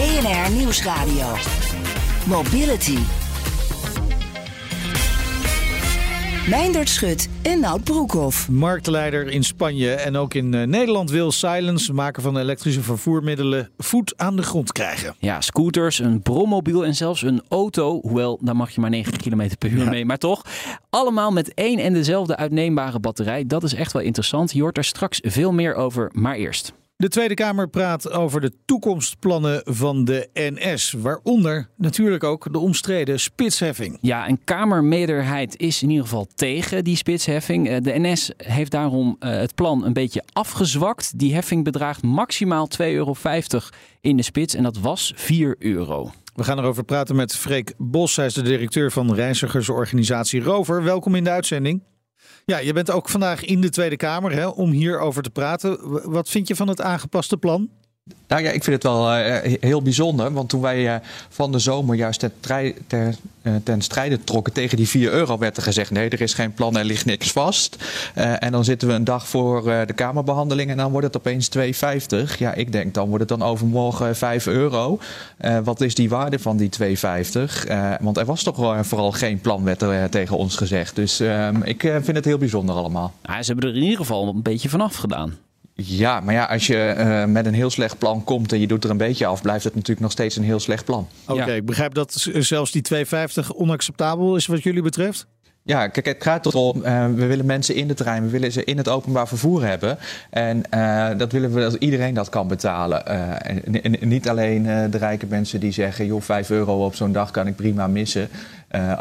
BNR Nieuwsradio. Mobility. Meindert Schut en Nout Broekhoff. Marktleider in Spanje en ook in uh, Nederland wil Silence, maken van elektrische vervoermiddelen, voet aan de grond krijgen. Ja, scooters, een brommobiel en zelfs een auto. Hoewel, daar mag je maar 90 km per uur mee. Maar toch, allemaal met één en dezelfde uitneembare batterij. Dat is echt wel interessant. Je hoort er straks veel meer over, maar eerst. De Tweede Kamer praat over de toekomstplannen van de NS, waaronder natuurlijk ook de omstreden spitsheffing. Ja, een Kamermeerderheid is in ieder geval tegen die spitsheffing. Eh, de NS heeft daarom eh, het plan een beetje afgezwakt. Die heffing bedraagt maximaal 2,50 euro in de spits en dat was 4 euro. We gaan erover praten met Freek Bos. Hij is de directeur van reizigersorganisatie Rover. Welkom in de uitzending. Ja, je bent ook vandaag in de Tweede Kamer hè, om hierover te praten. Wat vind je van het aangepaste plan? Nou ja, ik vind het wel uh, heel bijzonder. Want toen wij uh, van de zomer juist ter, ter, uh, ten strijde trokken tegen die 4 euro, werd er gezegd: nee, er is geen plan, er ligt niks vast. en dan zitten we een dag voor de Kamerbehandeling en dan wordt het opeens 2,50. Ja, ik denk dan wordt het dan overmorgen 5 euro. wat is die waarde van die 2,50? want er was toch vooral geen plan, werd er tegen ons gezegd. Dus ehm, ik vind het heel bijzonder allemaal. Nou, ze hebben er in ieder geval een beetje vanaf gedaan. Ja, maar ja, als je uh, met een heel slecht plan komt en je doet er een beetje af, blijft het natuurlijk nog steeds een heel slecht plan. Oké, okay, ik begrijp dat zelfs die 2,50 onacceptabel is wat jullie betreft. Ja, kijk, het gaat erom, uh, we willen mensen in de trein, we willen ze in het openbaar vervoer hebben. En uh, dat willen we dat iedereen dat kan betalen. Uh, en, niet alleen de rijke mensen die zeggen, joh, 5 euro op zo'n dag kan ik prima missen.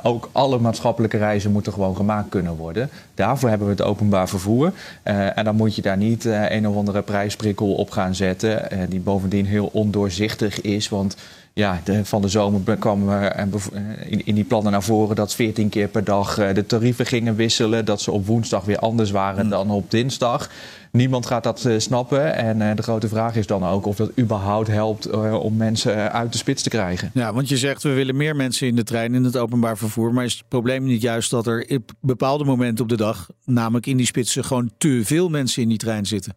Ook alle maatschappelijke reizen moeten gewoon gemaakt kunnen worden. Daarvoor hebben we het openbaar vervoer. en dan moet je daar niet een of andere prijsprikkel op gaan zetten, die bovendien heel ondoorzichtig is. Want ja, de, van de zomer kwamen uh, in, in, die plannen naar voren dat 14 keer per dag de tarieven gingen wisselen. Dat ze op woensdag weer anders waren mm. dan op dinsdag. Niemand gaat dat uh, snappen. En de grote vraag is dan ook of dat überhaupt helpt om mensen uit de spits te krijgen. Ja, want je zegt we willen meer mensen in de trein, in het openbaar vervoer. Maar is het probleem niet juist dat er op bepaalde momenten op de dag, namelijk in die spitsen, gewoon te veel mensen in die trein zitten?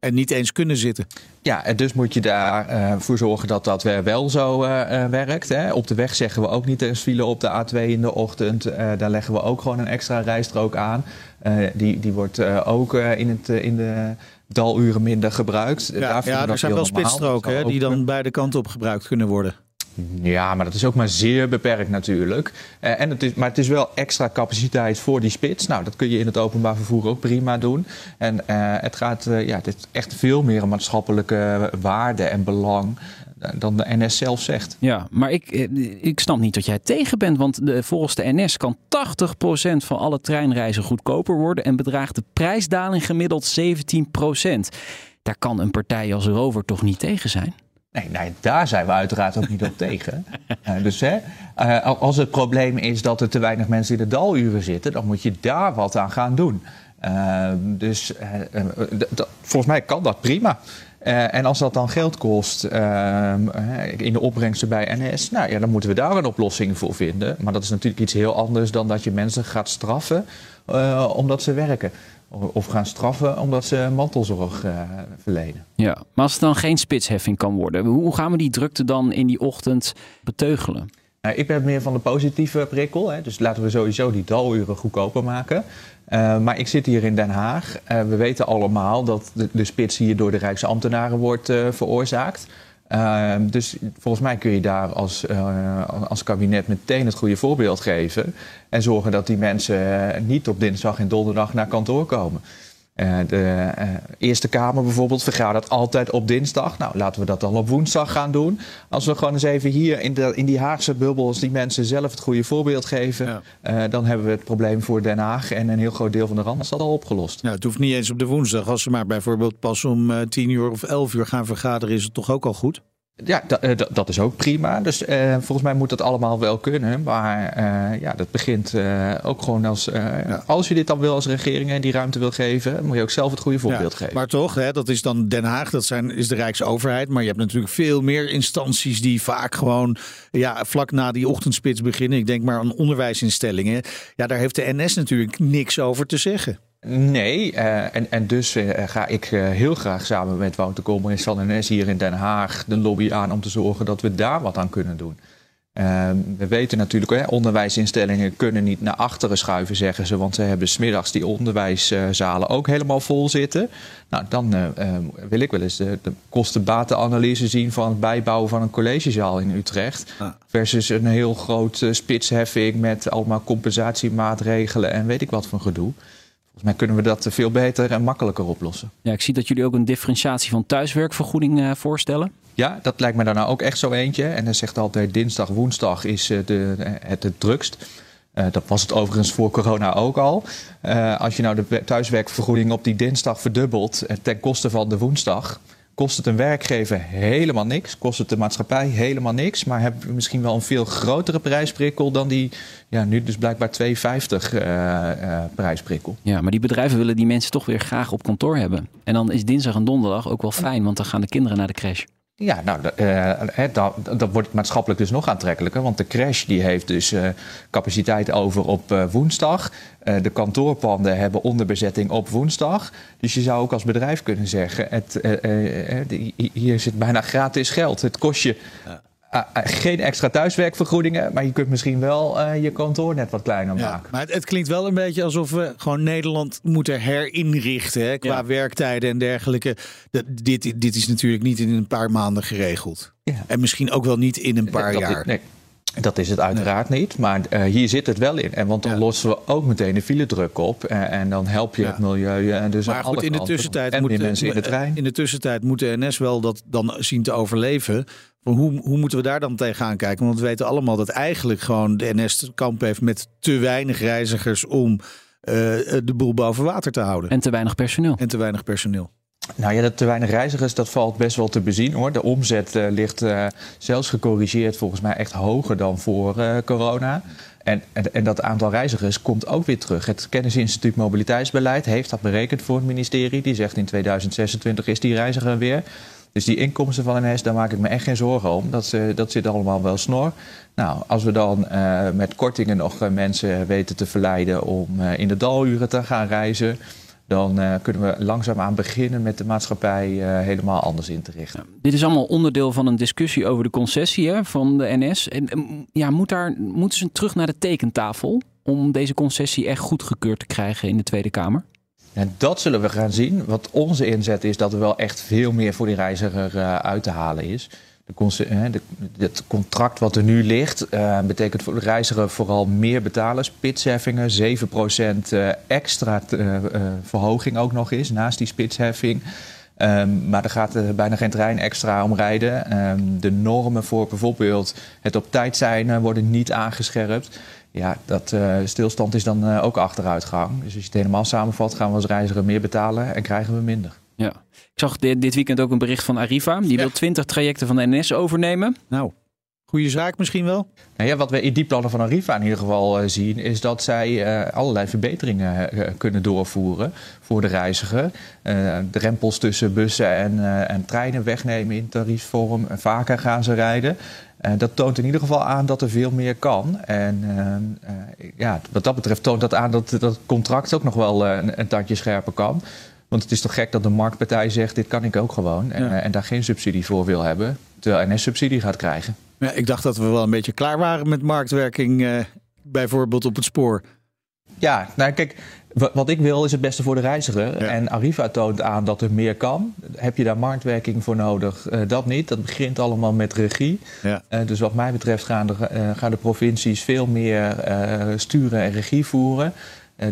En niet eens kunnen zitten. Ja, en dus moet je daarvoor uh, voor zorgen dat dat wel zo uh, werkt. Hè. Op de weg zeggen we ook niet eens file op de A2 in de ochtend. Uh, daar leggen we ook gewoon een extra rijstrook aan. die, die wordt ook in, het, in de daluren minder gebruikt. Ja, ja er zijn wel spitsstroken die dan beide kanten op gebruikt kunnen worden. Ja, maar dat is ook maar zeer beperkt natuurlijk. Uh, en het is, maar het is wel extra capaciteit voor die spits. Nou, dat kun je in het openbaar vervoer ook prima doen. En uh, het gaat, uh, ja, het echt veel meer een maatschappelijke waarde en belang dan de NS zelf zegt. Ja, maar ik, ik snap niet dat jij tegen bent. Want de, volgens de NS kan 80% van alle treinreizen goedkoper worden. En bedraagt de prijsdaling gemiddeld 17%. Daar kan een partij als Rover toch niet tegen zijn? Nee, nee, daar zijn we uiteraard ook niet op tegen. Uh, dus hè, uh, als het probleem is dat er te weinig mensen in de daluren zitten, dan moet je daar wat aan gaan doen. Uh, dus volgens mij kan dat prima. en als dat dan geld kost in de opbrengsten bij NS, nou ja, dan moeten we daar een oplossing voor vinden. Maar dat is natuurlijk iets heel anders dan dat je mensen gaat straffen omdat ze werken. Of gaan straffen omdat ze mantelzorg uh, verlenen. Ja, maar als het dan geen spitsheffing kan worden, hoe gaan we die drukte dan in die ochtend beteugelen? Nou, ik ben meer van de positieve prikkel. Hè, dus laten we sowieso die daluren goedkoper maken. Uh, maar ik zit hier in Den Haag. Uh, we weten allemaal dat de, de, spits hier door de Rijksambtenaren wordt veroorzaakt. Uh, dus volgens mij kun je daar als, uh, als kabinet meteen het goede voorbeeld geven. En zorgen dat die mensen niet op dinsdag en donderdag naar kantoor komen. Uh, de uh, Eerste Kamer bijvoorbeeld vergadert altijd op dinsdag. Nou, laten we dat dan op woensdag gaan doen. Als we gewoon eens even hier in, de, in die Haagse bubbels die mensen zelf het goede voorbeeld geven, ja. uh, dan hebben we het probleem voor Den Haag en een heel groot deel van de Randstad al opgelost. Ja, het hoeft niet eens op de woensdag. Als ze maar bijvoorbeeld pas om 10 uur of 11 uur gaan vergaderen, is het toch ook al goed? Ja, dat, dat is ook prima. Dus uh, volgens mij moet dat allemaal wel kunnen. Maar uh, ja, dat begint uh, ook gewoon als... Ja. Als je dit dan wil als regering en die ruimte wil geven... moet je ook zelf het goede voorbeeld ja, geven. Maar toch, hè, dat is dan Den Haag, dat zijn, is de Rijksoverheid. Maar je hebt natuurlijk veel meer instanties die vaak gewoon... Ja, vlak na die ochtendspits beginnen. Ik denk maar aan onderwijsinstellingen. Ja, daar heeft de NS natuurlijk niks over te zeggen. Nee, uh, en, en dus uh, ga ik uh, heel graag samen met Wouter Kolmer en NS hier in Den Haag de lobby aan om te zorgen dat we daar wat aan kunnen doen. we weten natuurlijk, hè, onderwijsinstellingen kunnen niet naar achteren schuiven, zeggen ze, want ze hebben smiddags die onderwijszalen ook helemaal vol zitten. Nou, dan wil ik wel eens de, de kosten-batenanalyse zien van het bijbouwen van een collegezaal in Utrecht. Versus een heel groot spitsheffing met allemaal compensatiemaatregelen en weet ik wat van gedoe. Volgens mij kunnen we dat veel beter en makkelijker oplossen. Ja, ik zie dat jullie ook een differentiatie van thuiswerkvergoeding uh, voorstellen. Ja, dat lijkt me daar nou ook echt zo eentje. En dan zegt altijd dinsdag, woensdag is uh, de, het het drukst. Uh, dat was het overigens voor corona ook al. als je nou de thuiswerkvergoeding op die dinsdag verdubbelt ten koste van de woensdag kost het een werkgever helemaal niks. Kost het de maatschappij helemaal niks. Maar heb je misschien wel een veel grotere prijsprikkel dan die ja, nu dus blijkbaar 2,50 uh, uh, prijsprikkel. Ja, maar die bedrijven willen die mensen toch weer graag op kantoor hebben. En dan is dinsdag en donderdag ook wel fijn, want dan gaan de kinderen naar de crash. Ja, nou, dat, dat wordt maatschappelijk dus nog aantrekkelijker. Want de crash die heeft dus uh, capaciteit over op uh, woensdag. de kantoorpanden hebben onderbezetting op woensdag. Dus je zou ook als bedrijf kunnen zeggen... Het, hier zit bijna gratis geld. Het kost je... Ja. Uh, geen extra thuiswerkvergoedingen, maar je kunt misschien wel uh, je kantoor net wat kleiner ja, maken. Maar het, het, klinkt wel een beetje alsof we gewoon Nederland moeten herinrichten hè, qua ja. werktijden en dergelijke. Dat, dit, dit is natuurlijk niet in een paar maanden geregeld. Ja. En misschien ook wel niet in een paar dat, jaar. Nee. Dat is het uiteraard nee. niet, maar uh, hier zit het wel in. En want dan lossen we ook meteen de file druk op. En, en dan help je het milieu. En dus maar goed, in de tussentijd moeten mensen in de trein. In de tussentijd moet de NS wel dat dan zien te overleven. Hoe, hoe moeten we daar dan tegenaan kijken? Want we weten allemaal dat eigenlijk gewoon de NS kamp heeft met te weinig reizigers om uh, de boel boven water te houden. En te weinig personeel. En te weinig personeel. Nou ja, dat te weinig reizigers, dat valt best wel te bezien hoor. De omzet uh, ligt uh, zelfs gecorrigeerd volgens mij echt hoger dan voor uh, corona. En, en, en, dat aantal reizigers komt ook weer terug. Het Kennisinstituut Mobiliteitsbeleid heeft dat berekend voor het ministerie. Die zegt in 2026 is die reiziger weer. Dus die inkomsten van NS, daar maak ik me echt geen zorgen om. Dat, uh, dat zit allemaal wel snor. Nou, als we dan uh, met kortingen nog uh, mensen weten te verleiden om in de daluren te gaan reizen, dan kunnen we langzaamaan beginnen met de maatschappij helemaal anders in te richten. Dit is allemaal onderdeel van een discussie over de concessie hè, van de NS. En ja, moet daar, moeten ze terug naar de tekentafel om deze concessie echt goedgekeurd te krijgen in de Tweede Kamer? En dat zullen we gaan zien. Wat onze inzet is dat er wel echt veel meer voor die reiziger uh, uit te halen is. De, de, het contract wat er nu ligt uh, betekent voor de reiziger vooral meer betalen. Spitsheffingen, 7% uh, extra verhoging ook nog is naast die spitsheffing. Um, maar er gaat bijna geen trein extra om rijden. Um, de normen voor bijvoorbeeld het op tijd zijn worden niet aangescherpt. Ja, dat uh, stilstand is dan uh, ook achteruitgang. Dus als je het helemaal samenvat, gaan we als reiziger meer betalen en krijgen we minder. Ja. Ik zag dit, dit weekend ook een bericht van Arriva. Die ja. wil 20 trajecten van de NS overnemen. Nou, goede zaak misschien wel? Nou ja, wat we in die plannen van Arriva in ieder geval uh, zien... is dat zij allerlei verbeteringen kunnen doorvoeren voor de reiziger. de rempels tussen bussen en, en treinen wegnemen in tariefvorm. Vaker gaan ze rijden. Dat toont in ieder geval aan dat er veel meer kan. En ja, wat dat betreft toont dat aan dat dat contract ook nog wel een, tandje scherper kan. Want het is toch gek dat de marktpartij zegt: dit kan ik ook gewoon. Ja. En, en, daar geen subsidie voor wil hebben, terwijl NS subsidie gaat krijgen. Ja, ik dacht dat we wel een beetje klaar waren met marktwerking, bijvoorbeeld op het spoor. Ja, nou kijk, wat ik wil is het beste voor de reiziger. Ja. En Arriva toont aan dat er meer kan. Heb je daar marktwerking voor nodig? Uh, dat niet. Dat begint allemaal met regie. Ja. Uh, dus wat mij betreft gaan de, uh, gaan de provincies veel meer sturen en regie voeren.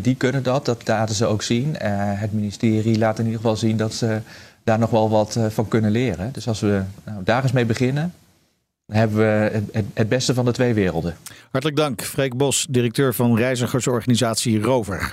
Die kunnen dat, dat laten ze ook zien. het ministerie laat in ieder geval zien dat ze daar nog wel wat van kunnen leren. Dus als we nou, daar eens mee beginnen, hebben we het, beste van de twee werelden. Hartelijk dank, Freek Bos, directeur van reizigersorganisatie Rover.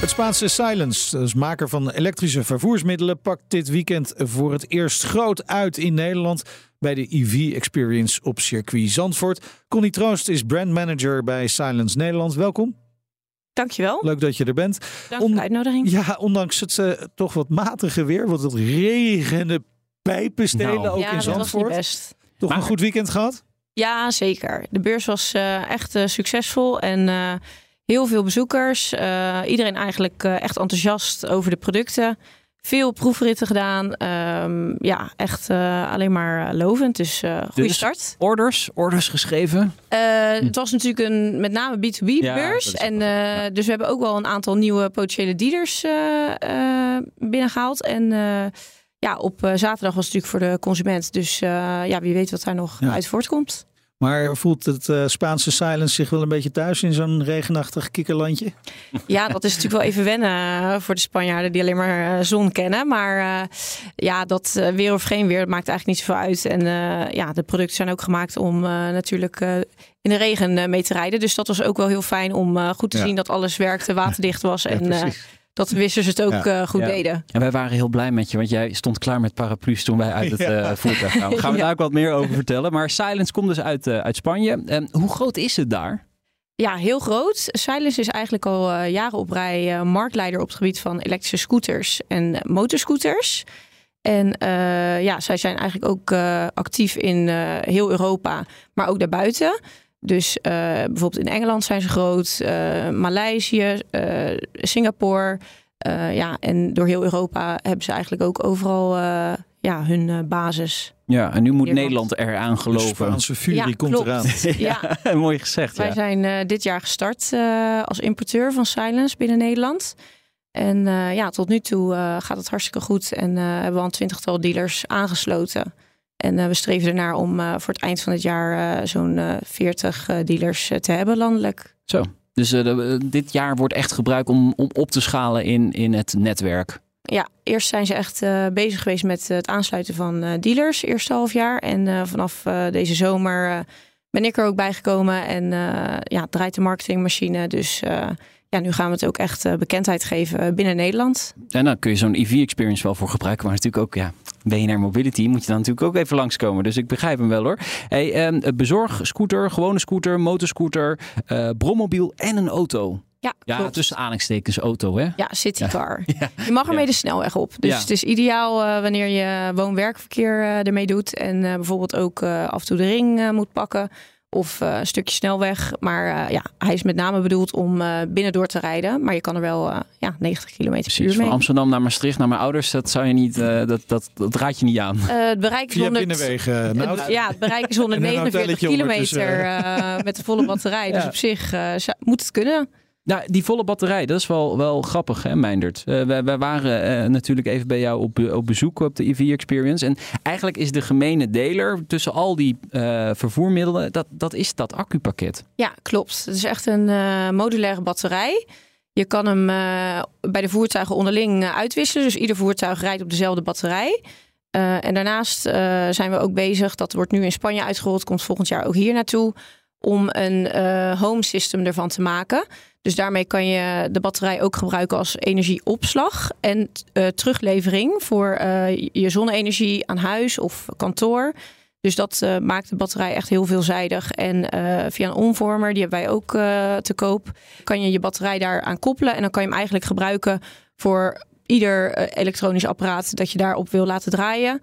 Het Spaanse Silence, dus maker van elektrische vervoersmiddelen, pakt dit weekend voor het eerst groot uit in Nederland bij de EV Experience op circuit Zandvoort. Connie Troost is brandmanager bij Silence Nederland. Welkom. Dankjewel. Leuk dat je er bent. Dank voor de uitnodiging. Ja, ondanks het uh, toch wat matige weer, wat het regende pijpen stelen nou, ook ja, in Zandvoort. Was best. Toch een goed weekend gehad? Ja, zeker. De beurs was uh, echt uh, succesvol en Heel veel bezoekers. Uh, iedereen eigenlijk uh, echt enthousiast over de producten. Veel proefritten gedaan. Um, ja, echt uh, alleen maar lovend. Dus goede dus start. Orders, orders geschreven? Hm. Het was natuurlijk een met name B2B-beurs. Ja, en ja. dus we hebben ook wel een aantal nieuwe potentiële dealers binnengehaald. En ja, op zaterdag was het natuurlijk voor de consument. Dus ja, wie weet wat daar nog uit voortkomt. Maar voelt het uh, Spaanse silence zich wel een beetje thuis in zo'n regenachtig kikkerlandje? Ja, dat is natuurlijk wel even wennen eh, voor de Spanjaarden die alleen maar uh, zon kennen. Maar uh, ja, dat weer of geen weer maakt eigenlijk niet zoveel uit. En ja, de producten zijn ook gemaakt om natuurlijk in de regen mee te rijden. Dus dat was ook wel heel fijn om goed te ja. zien dat alles werkte, waterdicht was. Ja, en dat de wissers het ook ja. uh, goed ja. deden. En wij waren heel blij met je, want jij stond klaar met paraplu's toen wij uit het ja. uh, voertuig kwamen. Gaan we daar ook wat meer over vertellen. Maar Silence komt dus uit, uh, uit Spanje. Um, hoe groot is het daar? Ja, heel groot. Silence is eigenlijk al uh, jaren op rij uh, marktleider op het gebied van elektrische scooters en motorscooters. En uh, ja, zij zijn eigenlijk ook actief in heel Europa, maar ook daarbuiten. Dus uh, bijvoorbeeld in Engeland zijn ze groot, uh, Maleisië, uh, Singapore. ja, en door heel Europa hebben ze eigenlijk ook overal ja, hun basis. Ja, en nu moet Nederland eraan geloven. De Spaanse furie ja, komt klopt. eraan. ja, mooi gezegd. Wij ja. zijn dit jaar gestart als importeur van Silence binnen Nederland. En ja, tot nu toe gaat het hartstikke goed. En hebben we al een twintigtal dealers aangesloten. En uh, we streven ernaar om uh, voor het eind van het jaar uh, zo'n 40 dealers te hebben landelijk. Zo, dus de, dit jaar wordt echt gebruikt om, om op te schalen in, in het netwerk. Ja, eerst zijn ze echt bezig geweest met het aansluiten van dealers, eerste half jaar. En vanaf deze zomer ben ik er ook bijgekomen en ja, draait de marketingmachine. Dus ja, nu gaan we het ook echt uh, bekendheid geven binnen Nederland. En dan kun je zo'n EV-experience wel voor gebruiken. Maar natuurlijk ook, ja, BNR Mobility moet je dan natuurlijk ook even langskomen. Dus ik begrijp hem wel hoor. Hey, um, bezorg, scooter, gewone scooter, motorscooter, uh, brommobiel en een auto. Ja, ja klopt. tussen aanhalingstekens auto, hè? Ja, citycar. Ja. Ja. Je mag ermee de snelweg op. Dus het is ideaal uh, wanneer je woon-werkverkeer uh, ermee doet. En bijvoorbeeld ook af en toe de ring moet pakken. Of uh, een stukje snelweg. Maar uh, ja, hij is met name bedoeld om uh, binnendoor te rijden. Maar je kan er wel ja, 90 km per uur Precies, mee. van Amsterdam naar Maastricht naar mijn ouders, dat zou je niet, uh, dat, dat, dat raad je niet aan. Uh, het bereik is Via 100, binnenwegen. Nou, het, ja, het bereik is En een 149 hotelletje kilometer uh, met de volle batterij. Dus Ja. op zich uh, moet het kunnen. Nou, die volle batterij, dat is wel, wel grappig, hè, Meindert? Uh, wij, wij waren eh, natuurlijk even bij jou op, op bezoek op de EV Experience. En eigenlijk is de gemene deler tussen al die eh, vervoermiddelen, dat, dat is dat accupakket. Ja, klopt. Het is echt een eh, modulaire batterij. Je kan hem eh, bij de voertuigen onderling eh, uitwisselen. Dus ieder voertuig rijdt op dezelfde batterij. Eh, en daarnaast eh, zijn we ook bezig, dat wordt nu in Spanje uitgerold, komt volgend jaar ook hier naartoe, om een eh, home system ervan te maken. Dus daarmee kan je de batterij ook gebruiken als energieopslag en eh, teruglevering voor eh, je zonne-energie aan huis of kantoor. Dus dat maakt de batterij echt heel veelzijdig. En via een omvormer, die hebben wij ook te koop, kan je je batterij daaraan koppelen. En dan kan je hem eigenlijk gebruiken voor ieder elektronisch apparaat dat je daarop wil laten draaien.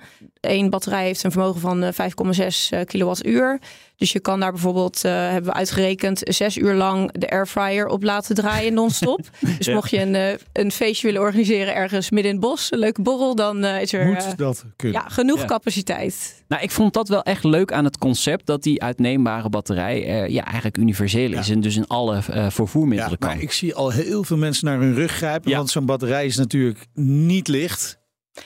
Eén batterij heeft een vermogen van eh, 5,6 kilowattuur. Dus je kan daar bijvoorbeeld, eh, hebben we uitgerekend, zes uur lang de airfryer op laten draaien non-stop. dus Ja. mocht je een, eh, een feestje willen organiseren ergens midden in het bos, een leuke borrel, dan eh, is er eh, Moet dat kunnen? ja, genoeg Ja. capaciteit. Nou, ik vond dat wel echt leuk aan het concept dat die uitneembare batterij eh, ja, eigenlijk universeel is en dus in alle eh, vervoermiddelen Ja, kan. maar ik zie al heel veel mensen naar hun rug grijpen. Ja. Want zo'n batterij is natuurlijk niet licht.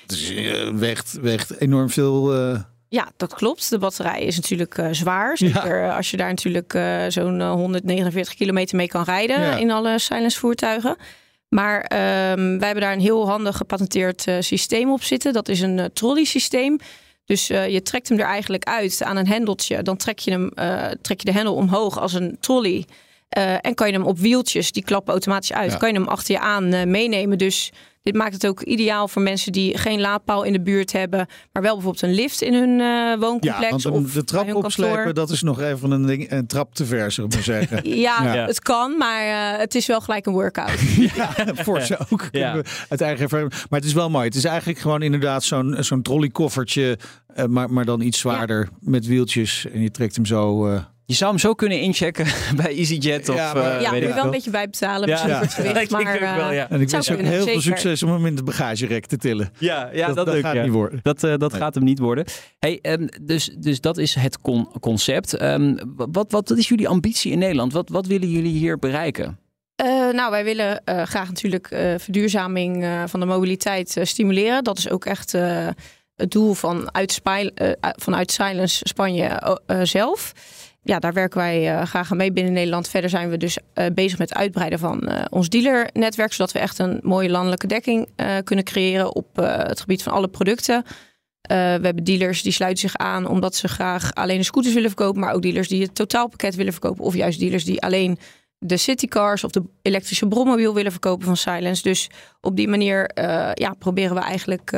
Dus eh, weegt, weegt enorm veel. eh, Ja, dat klopt. De batterij is natuurlijk eh, zwaar. Zeker als je daar natuurlijk zo'n eh, 149 kilometer mee kan rijden Ja. in alle silence voertuigen. Maar ehm, wij hebben daar een heel handig gepatenteerd systeem op zitten. Dat is een trolley systeem. Dus je trekt hem er eigenlijk uit aan een hendeltje. Dan trek je, hem, trek je de hendel omhoog als een trolley. En kan je hem op wieltjes, die klappen automatisch uit, Ja. kan je hem achter je aan meenemen. Dus dit maakt het ook ideaal voor mensen die geen laadpaal in de buurt hebben, maar wel bijvoorbeeld een lift in hun eh, wooncomplex. ja, want een- of de trap opslepen, dat is nog even een, ding, een trap te ver, zullen we maar zeggen. Ja, Ja. het kan, maar eh, het is wel gelijk een workout. voor ze ook Ja. uit eigen ervaring. Maar het is wel mooi. Het is eigenlijk gewoon inderdaad zo'n zo'n trolleykoffertje, eh, maar, maar dan iets zwaarder met wieltjes. En je trekt hem zo. Eh, Je zou hem zo kunnen inchecken bij EasyJet of Ja, maar- eh, ja, weet moet ik je wel een beetje bijbetalen Ja. Ja. voor het gewicht. Ik denk maar, ook wel, eh, ja. en ik zou wens ook heel veel succes om hem in de bagagerek te tillen. Ja, ja dat, dat, dat ook, gaat ja. niet worden. Dat, eh, dat Nee. gaat hem niet worden. Hey, ehm, dus, dus dat is het con- concept. Ehm, wat, wat, wat is jullie ambitie in Nederland? Wat, wat willen jullie hier bereiken? Eh, nou, wij willen eh, graag natuurlijk eh, verduurzaming eh, van de mobiliteit eh, stimuleren. Dat is ook echt eh, het doel van uit eh, vanuit Silence Spanje eh, eh, zelf. Ja, daar werken wij eh, graag aan mee binnen Nederland. Verder zijn we dus eh, bezig met het uitbreiden van eh, ons dealernetwerk. Zodat we echt een mooie landelijke dekking kunnen creëren op het gebied van alle producten. We hebben dealers die sluiten zich aan omdat ze graag alleen de scooters willen verkopen. Maar ook dealers die het totaalpakket willen verkopen. Of juist dealers die alleen de citycars of de elektrische brommobiel willen verkopen van Silence. Dus op die manier ja, proberen we eigenlijk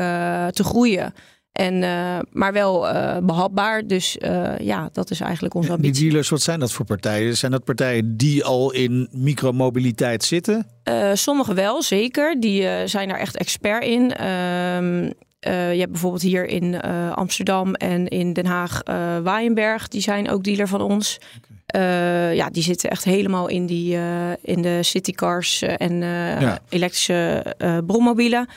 te groeien. En, eh, maar wel eh, behapbaar. Dus eh, ja, dat is eigenlijk onze Die ambitie. dealers, wat zijn dat voor partijen? Zijn dat partijen die al in micromobiliteit zitten? Sommige wel, zeker. Die zijn daar echt expert in. Ehm, eh, je hebt bijvoorbeeld hier in Amsterdam en in Den Haag Waaienberg. Die zijn ook dealer van ons. Ja, die zitten echt helemaal in, die, in de citycars en Ja. elektrische brommobielen.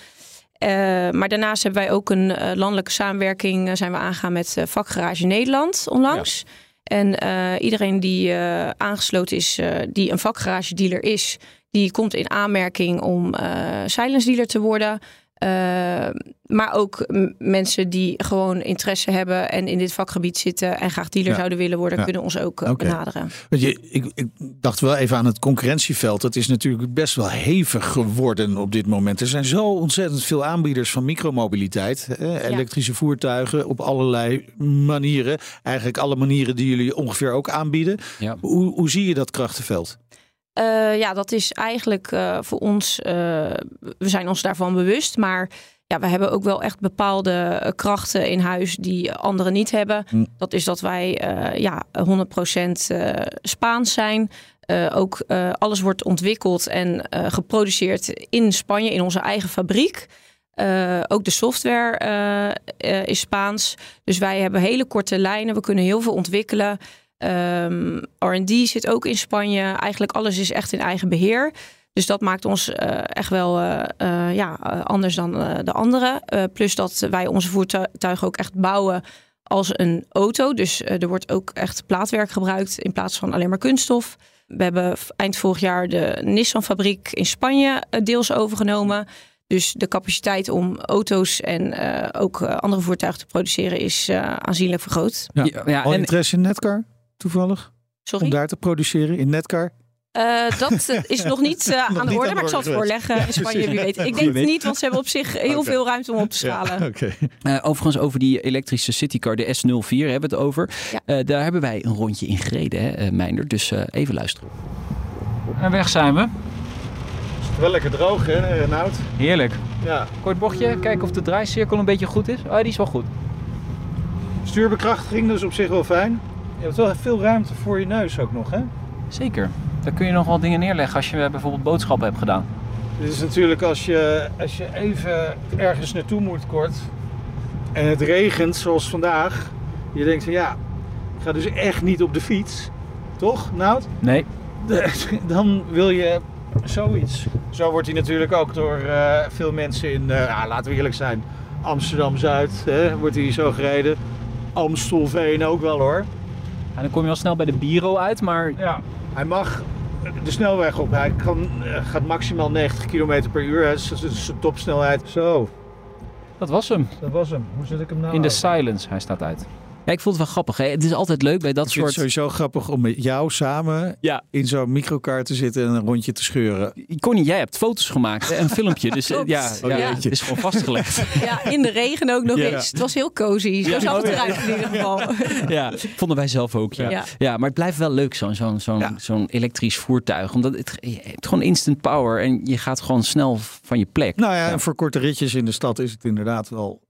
Eh, maar daarnaast hebben wij ook een eh, landelijke samenwerking. eh, zijn we aangegaan met Vakgarage Nederland onlangs. En iedereen die aangesloten is, die een vakgarage dealer is, die komt in aanmerking om silence dealer te worden. Eh, maar ook mensen die gewoon interesse hebben en in dit vakgebied zitten en graag dealer Ja. zouden willen worden, Ja. kunnen ons ook eh, Oké. benaderen. Want je, ik, ik dacht wel even aan het concurrentieveld. Dat is natuurlijk best wel hevig geworden op dit moment. Er zijn zo ontzettend veel aanbieders van micromobiliteit. Hè, elektrische voertuigen op allerlei manieren. Eigenlijk alle manieren die jullie ongeveer ook aanbieden. Ja. Hoe, hoe zie je dat krachtenveld? Eh, ja, dat is eigenlijk eh, voor ons, eh, we zijn ons daarvan bewust, maar ja, we hebben ook wel echt bepaalde krachten in huis die anderen niet hebben. Hm. Dat is dat wij ja, 100% eh, Spaans zijn. Ook alles wordt ontwikkeld en geproduceerd in Spanje, in onze eigen fabriek. Ook de software is Spaans. Dus wij hebben hele korte lijnen. We kunnen heel veel ontwikkelen. Ehm, R&D zit ook in Spanje. Eigenlijk alles is echt in eigen beheer. Dus dat maakt ons eh, echt wel eh, eh, ja, anders dan eh, de anderen. Eh, plus dat wij onze voertuigen ook echt bouwen als een auto. Dus er wordt ook echt plaatwerk gebruikt in plaats van alleen maar kunststof. We hebben eind vorig jaar de Nissan-fabriek in Spanje deels overgenomen. Dus de capaciteit om auto's en eh, ook andere voertuigen te produceren is eh, aanzienlijk vergroot. Ja. Ja, ja, Al en, interesse in Netcar toevallig? Sorry? Om daar te produceren in Netcar? Eh, dat eh, is nog niet eh, Nog aan de orde, maar ik zal het voorleggen in Spanje, wie weet. Ik denk het niet, want ze hebben op zich heel veel ruimte om op te schalen. Ja, oké. eh, overigens over die elektrische citycar, de S04 hebben we het over. Ja. Eh, daar hebben wij een rondje in gereden, hè, Meinder. Dus eh, even luisteren. En weg zijn we. Wel lekker droog hè, Renaud? Heerlijk. Ja. Kort bochtje, kijken of de draaicirkel een beetje goed is. Oh, die is wel goed. Stuurbekrachtiging, dus op zich wel fijn. Je hebt wel veel ruimte voor je neus ook nog hè? Zeker. Daar kun je nog wel dingen neerleggen als je eh, bijvoorbeeld boodschappen hebt gedaan. Dit is natuurlijk als je, als je even ergens naartoe moet kort. en het regent zoals vandaag, je denkt van ja, ik ga dus echt niet op de fiets. Toch, Nout? Nee. Dan wil je zoiets. Zo wordt hij natuurlijk ook door eh, veel mensen in, ja, laten we eerlijk zijn, Amsterdam-Zuid wordt hij zo gereden. Amstelveen ook wel hoor. En dan kom je wel snel bij de Biro uit, maar Ja, hij mag de snelweg op. Hij kan, eh, gaat maximaal 90 km per uur. hè. Dat is- zijn topsnelheid. Zo, dat was hem. dat was hem. Hoe zet ik hem nou In de silence, hij staat uit. Ja, ik vond het wel grappig. Hè? Het is altijd leuk bij dat Ik soort... het sowieso grappig om met jou samen Ja, in zo'n microcar te zitten en een rondje te scheuren. Connie, jij hebt foto's gemaakt en een filmpje. Dus eh, Klopt. ja, Oh, ja, het is gewoon vastgelegd. Ja, in de regen ook nog Ja. eens. Het was heel cozy. Zo Ja. zag het eruit in ieder geval. ja, vonden wij zelf ook. Ja. Ja. Ja. maar het blijft wel leuk, zo'n zo'n zo'n Ja. zo'n elektrisch voertuig. Omdat het, je hebt gewoon instant power en je gaat gewoon snel van je plek. Nou ja, en voor korte ritjes in de stad is het inderdaad wel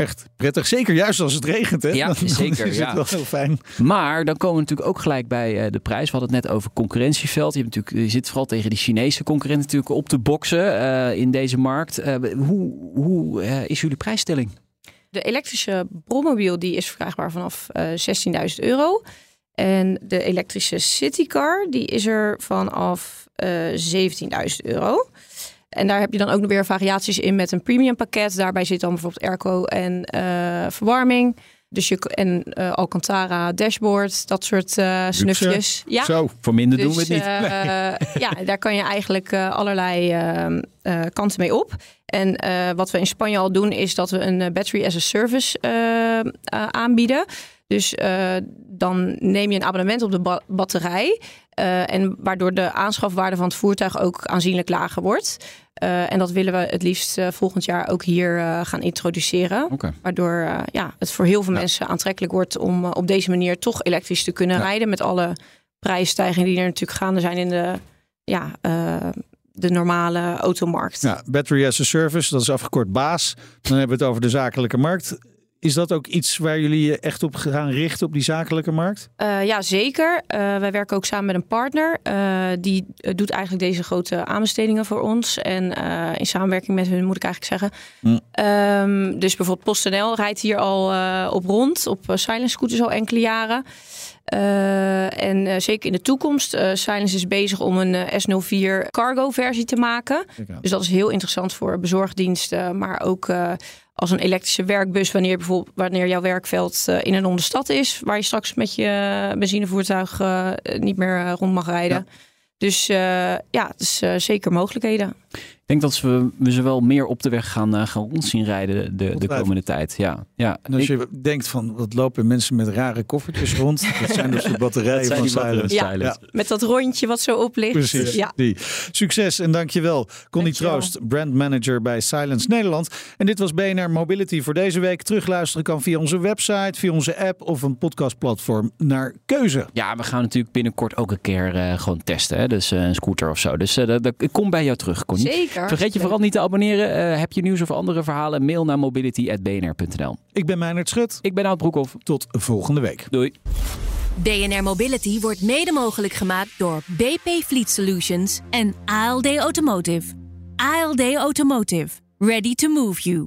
echt prettig. Zeker juist als het regent, hè? Ja, Dan- dan zeker, is ja. het wel heel fijn. Maar dan komen we natuurlijk ook gelijk bij eh, de prijs. We hadden het net over concurrentieveld. Je, hebt natuurlijk, je zit vooral tegen die Chinese concurrenten natuurlijk op te boksen eh, in deze markt. Eh, hoe hoe eh, is jullie prijsstelling? De elektrische brommobiel die is verkrijgbaar vanaf eh 16.000 euro. En de elektrische citycar die is er vanaf eh 17.000 euro. En daar heb je dan ook nog weer variaties in met een premium pakket. Daarbij zit dan bijvoorbeeld airco en eh, verwarming. Dus je, en eh, Alcantara dashboard, dat soort eh snufjes. Ja, Zo. Voor minder doen we dus, het niet. ja, daar kan je eigenlijk allerlei eh, eh, kanten mee op. En wat we in Spanje al doen, is dat we een battery as a service aanbieden. Dus eh, dan neem je een abonnement op de ba- batterij. eh, en waardoor de aanschafwaarde van het voertuig ook aanzienlijk lager wordt. Eh, en dat willen we het liefst volgend jaar ook hier gaan introduceren. Waardoor ja, het voor heel veel mensen aantrekkelijk wordt om op deze manier toch elektrisch te kunnen Ja. rijden. Met alle prijsstijgingen die er natuurlijk gaande zijn in de, ja, de normale automarkt. Ja, battery as a service, dat is afgekort BAAS. Dan hebben we het over de zakelijke markt. Is dat ook iets waar jullie je echt op gaan richten op die zakelijke markt? Eh, ja, zeker. Eh, wij werken ook samen met een partner. eh, die doet eigenlijk deze grote aanbestedingen voor ons. En in samenwerking met hun moet ik eigenlijk zeggen. Hm. Ehm, dus bijvoorbeeld PostNL rijdt hier al op rond. Op uh, Silence scooters al enkele jaren. En zeker in de toekomst. eh Silence is bezig om een eh, S04 cargo versie te maken. Dus dat is heel interessant voor bezorgdiensten. Maar ook als een elektrische werkbus. Wanneer, bijvoorbeeld, wanneer jouw werkveld eh, in en om de stad is. Waar je straks met je benzinevoertuig eh, niet meer eh, rond mag rijden. Dus ja, het is eh, zeker mogelijkheden. Ik denk dat we, we ze wel meer op de weg gaan, eh, gaan rond zien rijden de, de komende tijd. Ja, ja. En als Ik- je denkt van, wat lopen mensen met rare koffertjes rond? Dat zijn dus de batterijen van van Silence. Met dat rondje wat zo op ligt. Precies. Ja. Die. Succes en dankjewel. Connie Dankjewel. Troost, brandmanager bij Silence Nederland. En dit was BNR Mobility voor deze week. Terugluisteren kan via onze website, via onze app of een podcastplatform naar keuze. Ja, we gaan natuurlijk binnenkort ook een keer eh, gewoon testen. Hè? Dus eh, een scooter of zo. Dus eh, dat, dat- ik kom bij jou terug, Connie. Zeker. Vergeet je vooral niet te abonneren. Eh, heb je nieuws of andere verhalen? Mail naar mobility.bnr.nl. Ik ben Meijnerd Schut. Ik ben Oud Broekhoff. Tot volgende week. Doei. BNR Mobility wordt mede mogelijk gemaakt door BP Fleet Solutions en ALD Automotive. ALD Automotive. Ready to move you.